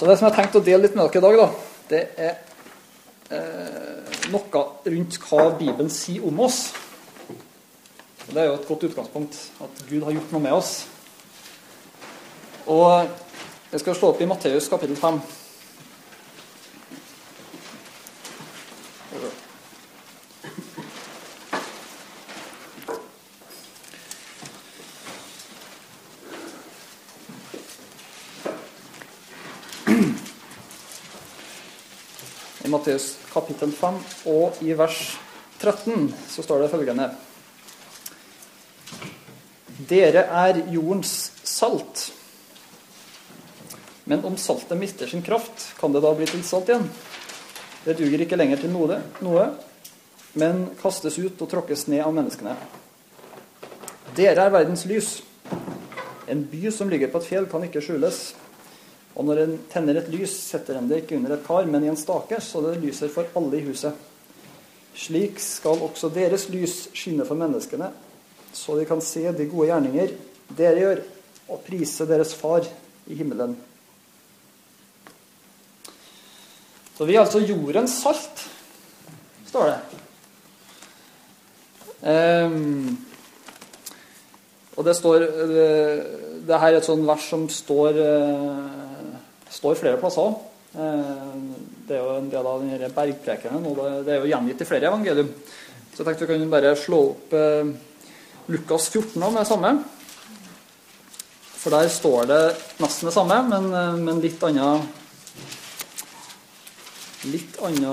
Så det som jeg har tenkt å dele litt med dere i dag, da, det er eh, noe rundt hva Bibelen sier om oss. Og Det er jo et godt utgangspunkt, at Gud har gjort noe med oss. Og jeg skal slå opp i Matteus kapittel 5. I Matteus kapittel 5 og i vers 13 så står det følgende Dere er jordens salt. Men om saltet mister sin kraft, kan det da bli til salt igjen? Det duger ikke lenger til noe, noe men kastes ut og tråkkes ned av menneskene. Dere er verdens lys. En by som ligger på et fjell, kan ikke skjules. Og når en tenner et lys, setter en det ikke under et kar, men i en stake, så det lyser for alle i huset. Slik skal også deres lys skinne for menneskene, så de kan se de gode gjerninger dere gjør, og prise deres Far i himmelen. Så vi er altså jordens salt, står det. Um, og det står Det her er et sånt vers som står uh, står flere plasser. Det er jo en del av denne bergprekenen, og det er jo gjengitt i flere evangelium. Så jeg tenkte vi kan bare slå opp eh, Lukas 14 med det samme. For der står det nesten det samme, men, eh, men litt anna Litt anna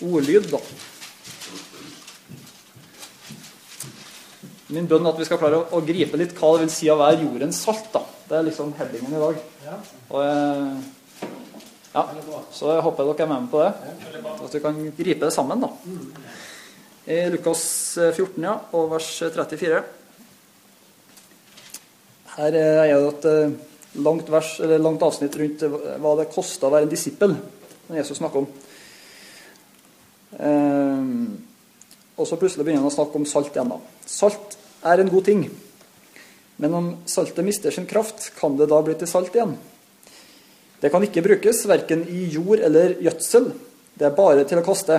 ordlyd, da. Min bønn at vi skal klare å, å, gripe litt hva det vil si å være jordens salt. da. Det er liksom headingen i dag. Og, jeg, ja, Så jeg håper dere er med meg på det. At vi kan gripe det sammen. da. I Lukas 14 ja, og vers 34. Her er det et eh, langt, vers, eller langt avsnitt rundt hva det kosta å være en disippel. Når Jesus snakker om. Um, og så plutselig begynner han å snakke om salt igjen. da. Salt er en god ting. Men om saltet mister sin kraft, kan det da bli til salt igjen? Det kan ikke brukes verken i jord eller gjødsel. Det er bare til å kaste.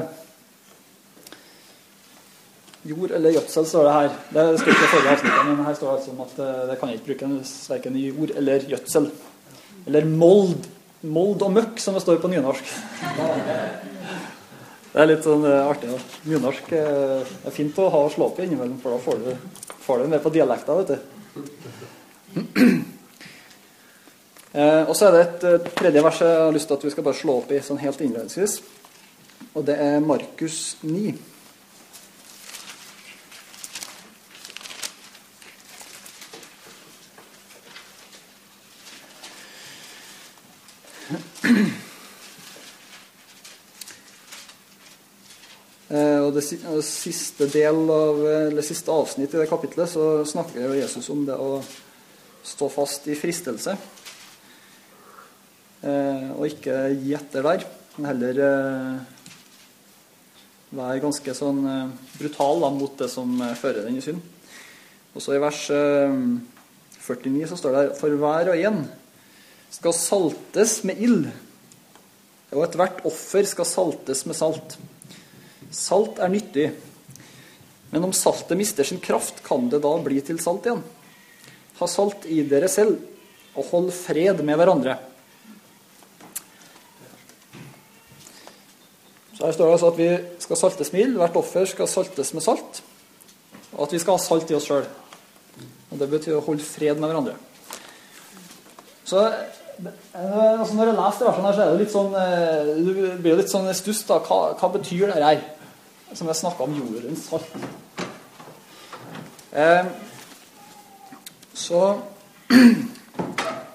Jord eller gjødsel, står det her. Det står ikke forrige avsnitt, men her står det altså at eh, det kan ikke brukes verken i jord eller gjødsel. Eller mold. Mold og møkk, som det står på nynorsk. Det er litt sånn uh, artig. Da. Nynorsk uh, er fint å ha å slå i innimellom, for da får du, får du med på dialekta, vet du. uh, og så er det et uh, tredje vers jeg har lyst til at vi skal bare slå opp i sånn helt innledningsvis. Og det er Markus 9. og det, siste del av, eller siste avsnitt i det kapitlet så snakker Jesus om det å stå fast i fristelse. Eh, og ikke gi etter der, men heller eh, være ganske sånn brutal da, mot det som fører den i synd. Og så i vers 49 så står det her For hver og en skal saltes med ild, og ethvert offer skal saltes med salt. Salt er nyttig, men om saltet mister sin kraft, kan det da bli til salt igjen. Ha salt i dere selv, og hold fred med hverandre. Så Her står det altså at vi skal saltes med ild. Hvert offer skal saltes med salt. Og at vi skal ha salt i oss sjøl. Det betyr å holde fred med hverandre. Så altså Når jeg leser det her, så er det litt sånn eh, Du blir litt sånn stuss. da, hva, hva betyr det her? Som jeg snakka om jordens salt. Eh, så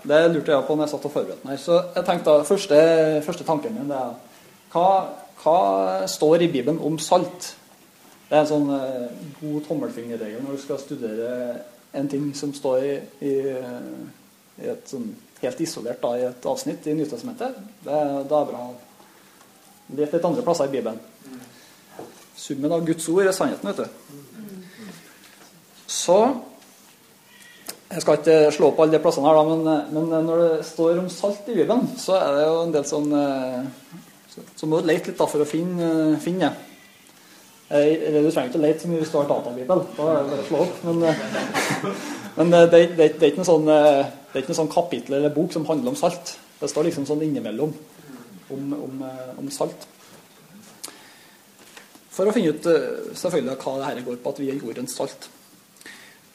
Det lurte jeg på når jeg satt og forberedte meg. Så jeg tenkte da, Første, første tanken min er hva, hva, står i Bibelen om salt? Det er en sånn eh, god tommelfingerregel når du skal studere en ting som står i, i, i et sånn helt isolert da, i et avsnitt i Nytestamentet. Det, det er bra. Let litt andre plasser i Bibelen. Summen av Guds ord er sannheten, vet du. Så Jeg skal ikke slå opp alle de plassene her, da, men, men, når det står om salt i Bibelen, så er det jo en del sånn Så, så må du lete litt da for å finne, finne det. Eller du trenger ikke å lete så mye hvis du har databibel. Da er det bare å slå opp. Men, men det, det, det, er ikke noe sånn, det er ikke noe sånn kapittel eller bok som handler om salt. Det står liksom sånn innimellom om, om, om salt. For å finne ut selvfølgelig hva det her går på, at vi er jordens salt.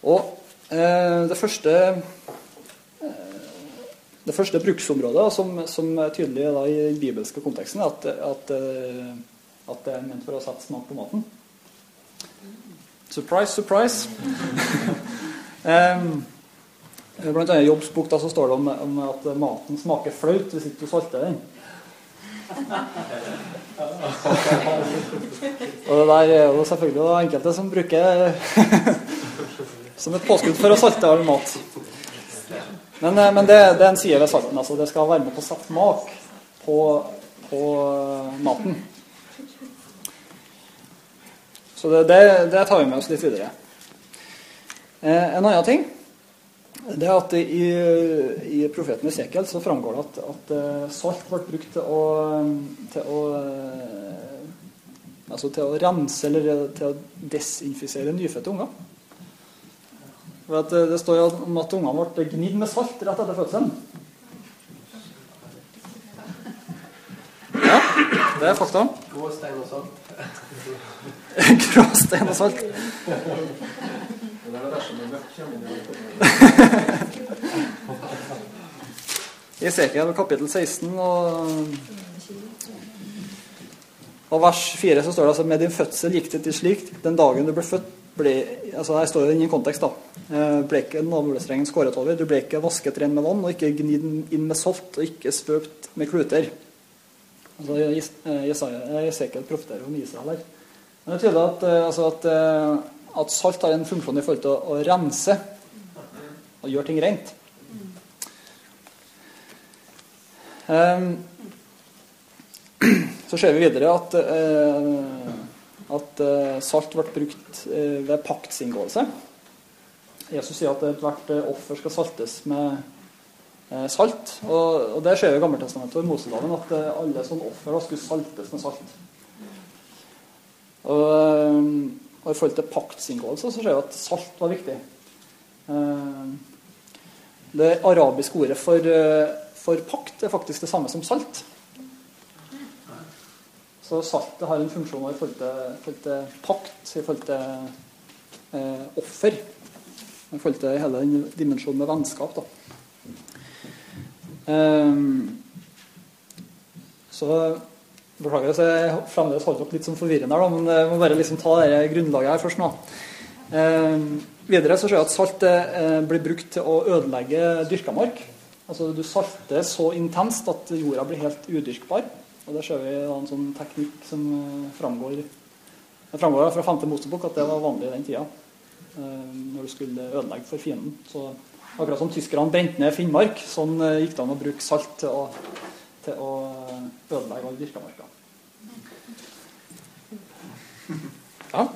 Og eh, det første det første bruksområdet som, som er tydelig da, i den bibelske konteksten, er at, at, at, det er ment for å sette smak på maten. Surprise, surprise. blant annet I Jobbs bok da, så står det om, om, at maten smaker flaut hvis ikke du salter den. Og det der er jo selvfølgelig enkelte som bruker som et påskudd for å salte all mat. Men, eh, men det, det, er en side ved salten. altså Det skal være med på å sette smak på, på, eh, maten. Så det, det, det, tar vi med oss litt videre. Eh, en annen ting det er at i, i profeten Esekiel så framgår det at, at eh, salt ble brukt til å, til å altså til å rense eller til å desinfisere nyfødte unger. For at Det står jo om at ungene ble gnidd med salt rett etter fødselen. Ja, det er fakta. Grå stein og salt. Grå stein og salt. Esekiel kapittel 16 og, og vers 4 så står det altså med din fødsel gikk det til slikt. den dagen du ble født ble, altså Her står det ingen kontekst. da. Eh, ble ikke navlestrengen skåret over. Du ble ikke vasket ren med vann og ikke gnidd inn med salt og ikke spøkt med kluter. Altså eh, Jesekiel profeterer om Israel her. Men det er tydelig at, eh, altså at, at, salt har en funksjon i forhold til å, å rense og gjøre ting rent. Um, så ser vi videre at uh, at uh, salt ble brukt uh, ved paktsinngåelse. Jesus sier at ethvert offer skal saltes med salt. Og, og det vi i Gammeltestamentet og i Moseloven at alle sånne offer skulle saltes med salt. Og, og i forhold til paktsinngåelse så ser vi at salt var viktig. Det arabiske ordet for, for pakt er faktisk det samme som salt. Så saltet har en funksjon i forhold til, forhold til pakt, i forhold til eh, offer. I forhold til hele den dimensjonen med vennskap. Da. Um, så Beklager hvis jeg fremdeles holdt opp litt som forvirrende, her, da, men jeg må bare liksom ta det grunnlaget her først nå. Eh, videre så ser jeg at salt eh, blir brukt til å ødelegge dyrka mark. Altså Du salter så intenst at jorda blir helt udyrkbar. Og Der ser vi en sånn teknikk som eh, framgår, det framgår fra 5. Mosebok at det var vanlig i den tida. Eh, når du skulle ødelegge for fienden. Så akkurat som tyskerne brente ned Finnmark, sånn eh, gikk det an å bruke salt til å, til å ødelegge all dyrkamarka. Ja.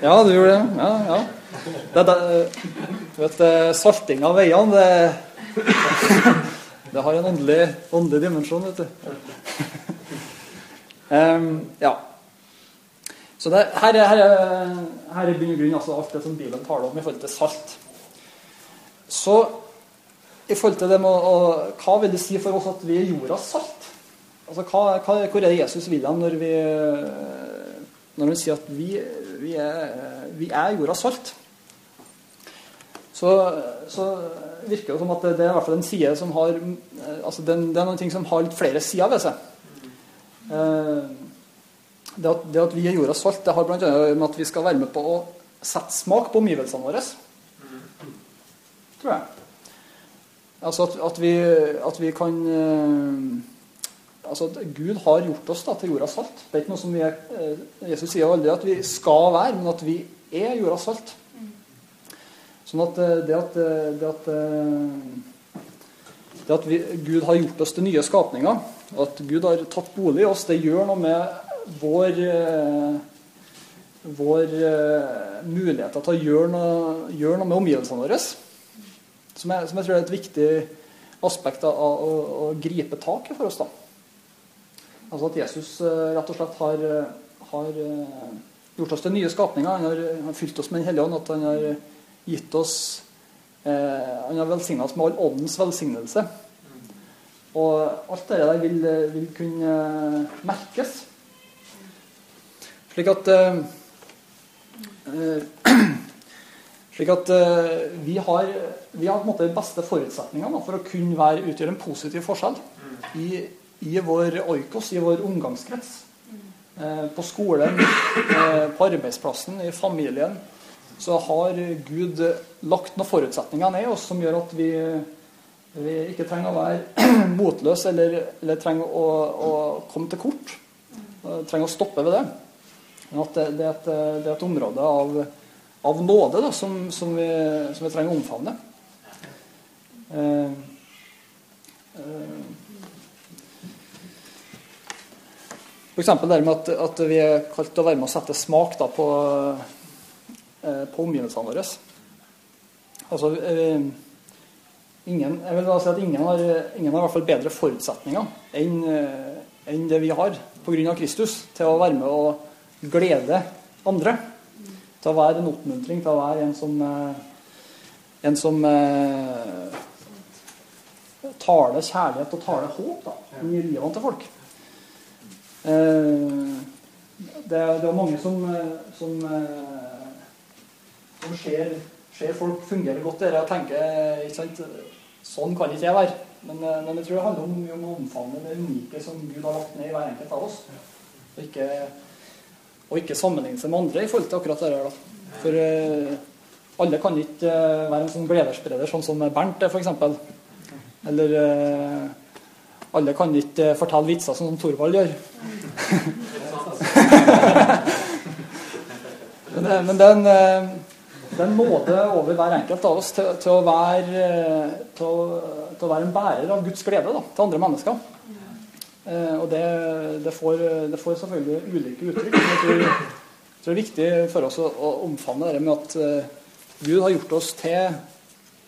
Ja, du gjorde det. Ja, ja. Det, det, du vet, salting av veiene, det det har en åndelig, åndelig dimensjon, vet du. um, ja. Så det, her, er, her, er, her er bunn og grunn altså alt det som Bibelen taler om i forhold til salt. Så i forhold til det med å, Hva vil det si for oss at vi er jordas salt? Altså, hva, hva, hvor er det Jesus vil hen når, vi, når han sier at vi, vi, er, vi er jordas salt? Så, så, virker det som at det, er i hvert fall en side som har altså det, det er noen ting som har litt flere sider ved seg. Eh, det at, det at vi er jordas salt, det har bl.a. med at vi skal være med på å sette smak på omgivelsene våre. Tror jeg. Altså at, at, vi, at vi, kan eh, Altså at Gud har gjort oss da, til jordas salt. Det er ikke noe som vi er, Jesus sier aldri at vi skal være, men at vi er jordas salt. Sånn at eh, det at, eh, det at, eh, det at vi, Gud har gjort oss til nye skapninger, og at Gud har tatt bolig i oss, det gjør noe med vår vår muligheter til å gjøre noe, gjøre noe med omgivelsene våre. Som jeg, som jeg, tror er et viktig aspekt av å, å, gripe tak i for oss. da. Altså At Jesus uh, rett og slett har, har uh, gjort oss til nye skapninger. Han har, har fylt oss med Den hellige ånd. At han har gitt oss Han har velsigna oss med all åndens velsignelse. Og alt det der vil, vil kunne merkes. Slik at Eh, slik at eh, vi har, vi har på en måte de beste forutsetningene for å kunne være, utgjøre en positiv forskjell i, i vår oikos, i vår omgangskrets. Eh, på skolen, på arbeidsplassen, i familien. Så har Gud lagt noen forutsetninger ned oss som gjør at vi, vi ikke trenger å være motløse eller, eller trenger å, å, komme til kort. Trenger å stoppe ved det. Men at det, det, er, et, det er, et, område av, av nåde da, som, som, vi, som, vi, trenger å omfavne. Eh, eh, F.eks. det med at, at, vi er kalt til å være med å sette smak da, på, eh, på omgivelsene våre. Altså, eh, ingen, jeg vil da si at ingen har, ingen har i hvert fall bedre forutsetninger enn, eh, enn det vi har pga. Kristus til å være med å glede andre. Til å være en oppmuntring, til å være en som, en som eh, taler kjærlighet og taler håp da, i livene til folk. Eh, det, er, det er mange som, som, som ser, ser, folk fungere godt der og tenker ikke sant, sånn kan ikke jeg være. Men, men, jeg tror det handler om, om å det unike som Gud har lagt ned i hver enkelt av oss. Og ikke og ikke sammenligne seg med andre i forhold til akkurat det her. da. For alle kan ikke være en sånn gledesspreder, sånn som Bernt er, f.eks. Eller alle kan ikke fortelle vitser sånn som Thorvald gjør. men, men det, er en, en nåde over hver enkelt av oss til, til, å, være, til, å, til å, være, en bærer av Guds glede da, til andre mennesker. Eh, og det, det, får, det, får, selvfølgelig ulike uttrykk. Men jeg tror, jeg tror, det er viktig for oss å, å omfavne det med at Gud har gjort oss til,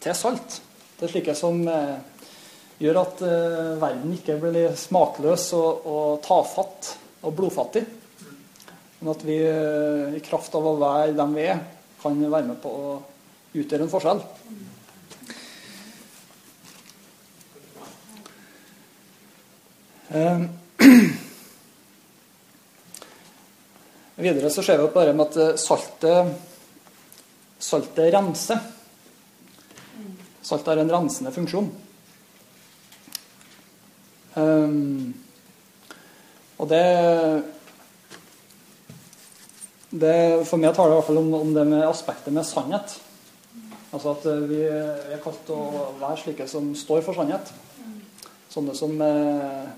til salt. Er slike som gjør at eh, verden ikke blir smakløs og, og tafatt og blodfattig. Men at vi i kraft av å være dem vi er, kan være med på å utgjøre en forskjell. Eh, videre så ser vi det med at eh, saltet, saltet renser. Salt har en rensende funksjon. Um, og det, det For meg taler det i hvert fall om, om, det med aspektet med sannhet. Altså at vi, vi er kalt å være slike som står for sannhet. Sånne som eh,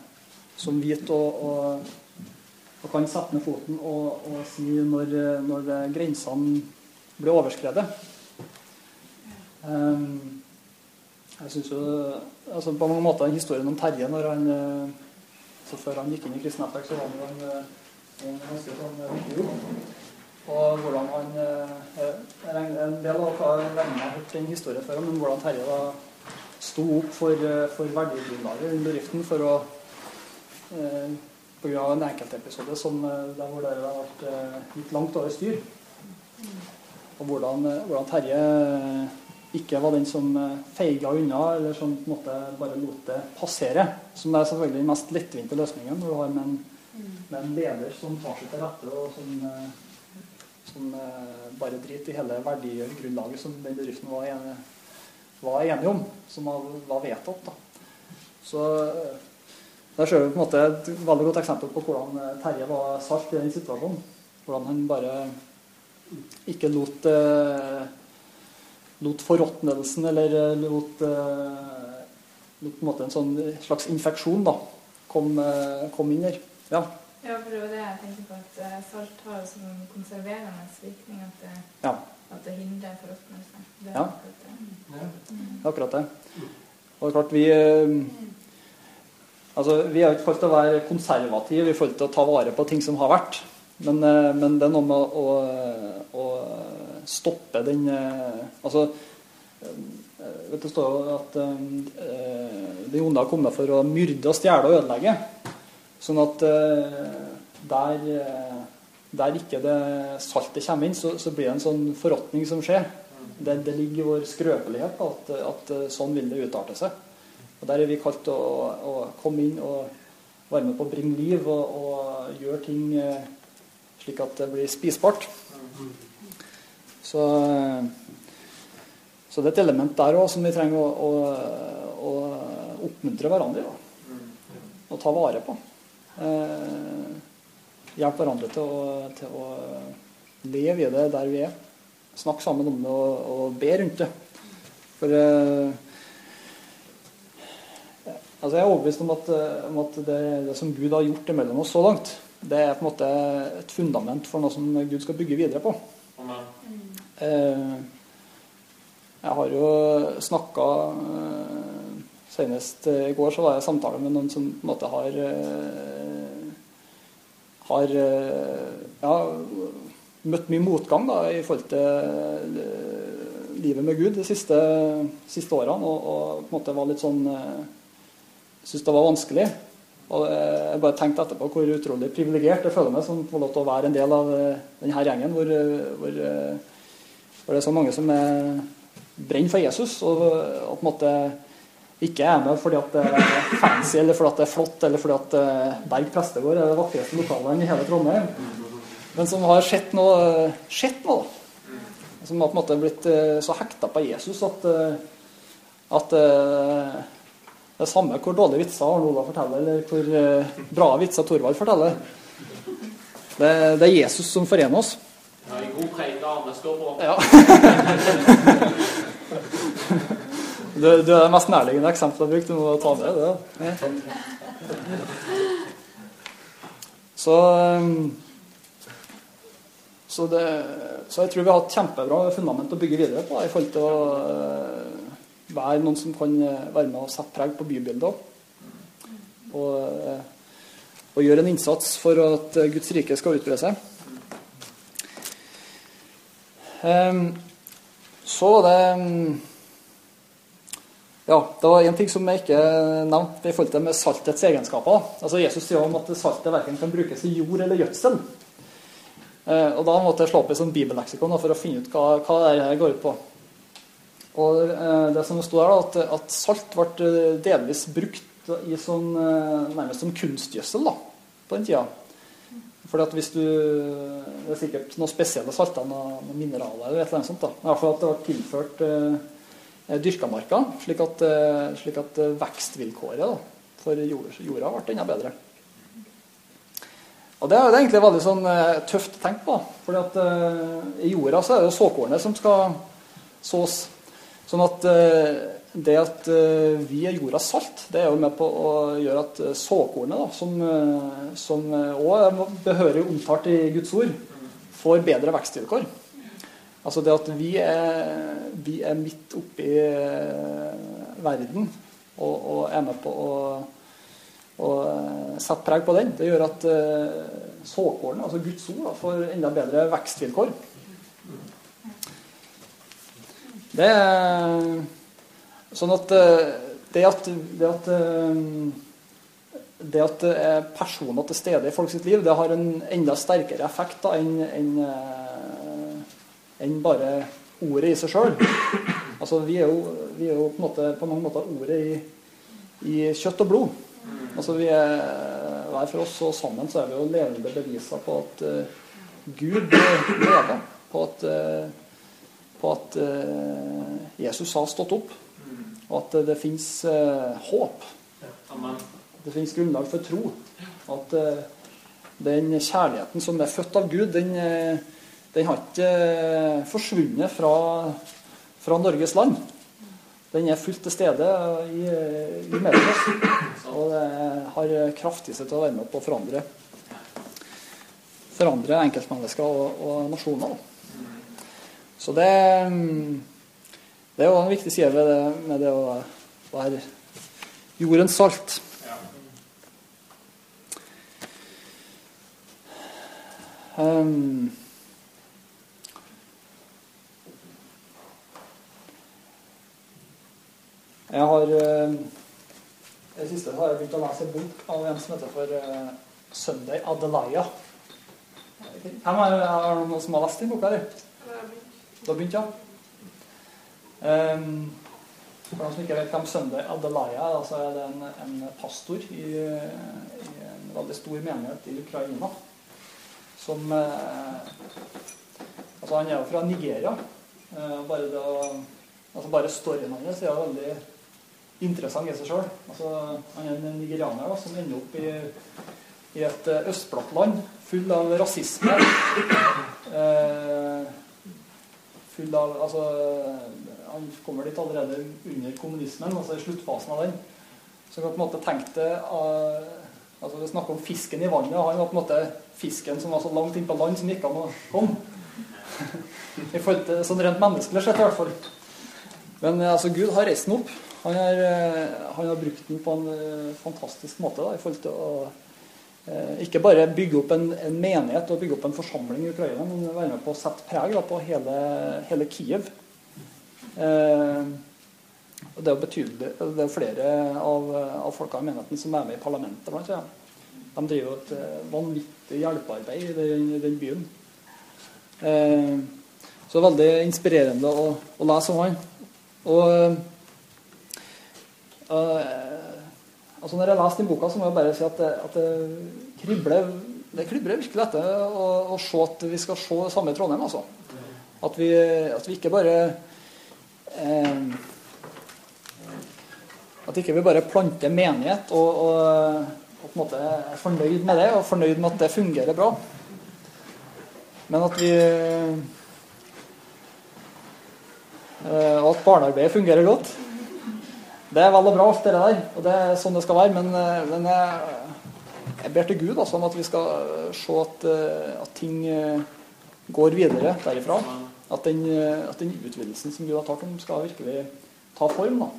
som vet og, og, og, kan sette ned foten og, og si når, når, grensene blir overskredet. Um, jeg synes jo altså På mange måter historien om Terje når han så Før han gikk inn i kristen nettverk, så var han jo en, ganske sånn viktig Og hvordan han En del av dere har hørt den historien før, men hvordan Terje da sto opp for, for verdigrunnlaget i bedriften for å eh, pga. en enkeltepisode som, eh, der hvor det har vært litt langt over styr. Og hvordan, eh, hvordan, Terje ikke var den som feiga unna, eller som på en måte bare lot det passere. Som er selvfølgelig den mest lettvinte løsningen når du har med en, med en leder som tar seg til rette, og som, som bare driter i hele verdigrunnlaget som den bedriften var enige, var enig om, som var vedtatt. Da. Så der ser vi på en måte et veldig godt eksempel på hvordan eh, Terje var salt i den situasjonen. Hvordan han bare ikke lot, eh, lot forråtnelsen eller eh, lot, eh, lot, på en måte en sånn slags infeksjon da, kom, eh, kom inn her. Ja. ja, for det var det jeg tenkte på, at salt har sånn konserverende virkning. At det, ja. at det hindrer forråtnelse. Ja. Akkurat det. Og det er klart vi Altså, vi er ikke kalt til å være konservative i forhold til å ta vare på ting som har vært. Men, men det er noe med å, å stoppe den eh, Altså eh, vet Det står jo at eh, de onde har kommet for å myrde og stjele og ødelegge. Sånn at der, der ikke det saltet kommer inn, så, så blir det en sånn forråtning som skjer. Det, det ligger i vår skrøpelighet at, at sånn vil det utarte seg. Og Der er vi kalt å, å komme inn og være med på å bringe liv og, og gjøre ting slik at det blir spisbart. Så, så det er et element der òg som vi trenger å, å, å oppmuntre hverandre i. Og ta vare på. Eh, hjelpe hverandre til å, til å leve i det der vi er. Snakke sammen om det og, og be rundt det. For eh, altså Jeg er overbevist om at, om at det, det som Gud har gjort imellom oss så langt, det er på en måte et fundament for noe som Gud skal bygge videre på. Eh, jeg har jo snakka eh, Senest i går så var jeg i samtale med noen som på en måte har eh, har ja, møtt mye motgang da, i forhold til livet med Gud de siste, siste årene. Og, og, på en måte var litt sånn Syntes det var vanskelig. Og jeg bare tenkte etterpå hvor utrolig privilegert jeg føler meg som får lov til å være en del av denne gjengen hvor, hvor, hvor det er så mange som er brenner for Jesus. Og, at måte ikke er med fordi at det er fancy eller fordi at det er flott eller fordi at Berg prestegård er det vakreste lokalet i hele Trondheim. Men som har sett noe, sett noe Som har på en måte blitt så hekta på Jesus at, at det er samme hvor dårlige vitser Arne Olav forteller, eller hvor bra vitser Torvald forteller. Det, det, er Jesus som forener oss. Ja, en god preik armene står på. Ja. Du, du er det mest nærliggende eksempelet jeg brukte. Du må ta med det. Så, så, det, så jeg tror vi har et kjempebra fundament å bygge videre på i forhold til å være noen som kan være med og sette preg på bybildet. Og, og gjøre en innsats for at Guds rike skal utbre seg. Så var det ja, Det var en ting som jeg ikke nevnte i forhold til med saltets egenskaper. Altså Jesus sier om at saltet verken kan brukes i jord eller gjødsel. Og Da måtte jeg slå opp i sånn bibelleksikon for å finne ut hva, hva det her går ut på. Og Det som sto der, da, at, at salt ble delvis brukt i sånn, nærmest som kunstgjødsel da, på den tida. Fordi at hvis du, Det er sikkert noen spesielle salter, noen, mineraler eller et eller annet sånt. da. I hvert fall at det ble tilført eh, dyrkamarka, slik at, eh, slik at vekstvilkåret da, for jorda, jorda ble enda bedre. Og Det er det egentlig veldig sånn, eh, tøft å tenke på. fordi at eh, I jorda så er det såkornet som skal sås. Sånn at eh, det at vi er jorda salt, det er jo med på å gjøre at såkornet, da, som òg er behørig omtalt i Guds ord, får bedre vekstvilkår. Altså det at vi er, vi er midt oppi verden og, og, er med på å, og sette preg på den, det gjør at såkornet, altså Guds ord, da, får enda bedre vekstvilkår. Det er Sånn at det at, det at, det at det er personer til stede i folk sitt liv, det har en enda sterkere effekt enn en, en bare ordet i seg sjøl. Altså, vi, er jo, vi er jo på, måte, på, mange måter ordet i, i, kjøtt og blod. Altså, vi er, Hver for oss og sammen så er vi jo levende beviser på at uh, Gud lever. På at, uh, på at uh, Jesus har stått opp. Og at det, fins eh, håp. Det fins grunnlag for tro. At eh, den kjærligheten som er født av Gud, den, eh, den har ikke forsvunnet fra, fra, Norges land. Den er fullt til stede i, i mellom. Og det har kraft i seg til å være med på å forandre, forandre enkeltmennesker og, og nasjoner. Så det det er jo en viktig side ved det, med det å være jordens salt. Um, jeg har uh, det siste har jeg begynt å lese en bok av en som heter for uh, Sunday Adelaya. Hvem er det noen som har lest den boka? her? Du har begynt, ja? Um, for noen som ikke vet hvem Sunday Adelaya er, så er det en, en pastor i, i, en veldig stor menighet i Ukraina. Som eh, Altså, han er jo fra Nigeria. Eh, bare, det, altså bare storyen hans er veldig interessant i seg sjøl. Altså, han er en nigerianer da, som ender opp i, i et land full av rasisme. Eh, full av Altså han kommer dit allerede under kommunismen, altså i sluttfasen av den. Så kan på en måte tenke det uh, altså er snakker om fisken i vannet. Han var på en måte fisken som var så langt inn på land som gikk an å komme. I forhold til sånn rent menneskelig sett, i hvert fall. Men altså, Gud har reist den opp. Han har, han har brukt den på en fantastisk måte da, i forhold til å ikke bare bygge opp en, en, menighet og bygge opp en forsamling i Ukraina, men være med på å sette preg da, på hele, hele Kiev. Eh, og det er jo betydelig, det er flere av, av folka i menigheten som er med i parlamentet. Blant annet. De driver et eh, vanvittig hjelpearbeid i den, den byen. Eh, så det er veldig inspirerende å, å lese om han. Og altså Når jeg leser den boka, så må jeg bare si at det, at det kribler det kribler virkelig etter å, å, se at vi skal se samme Trondheim. Altså. At, vi, at vi ikke bare At ikke vi bare planter menighet og, og, og, på en måte er fornøyd med det, og fornøyd med at det fungerer bra. Men at vi eh, Og at barnearbeidet fungerer godt. Det er vel og bra, alt det der. Og det er sånn det skal være. Men, eh, men jeg, jeg, ber til Gud altså, om at vi skal se at, eh, at ting går videre derifra. At den, at den, utvidelsen som Gud har talt om, skal virkelig ta form. da.